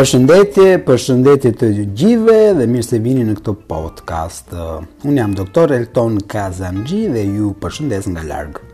Përshëndetje, përshëndetje të gjive dhe mirë se vini në këto podcast. Unë jam doktor Elton Kazanxhi dhe ju përshëndes nga largë.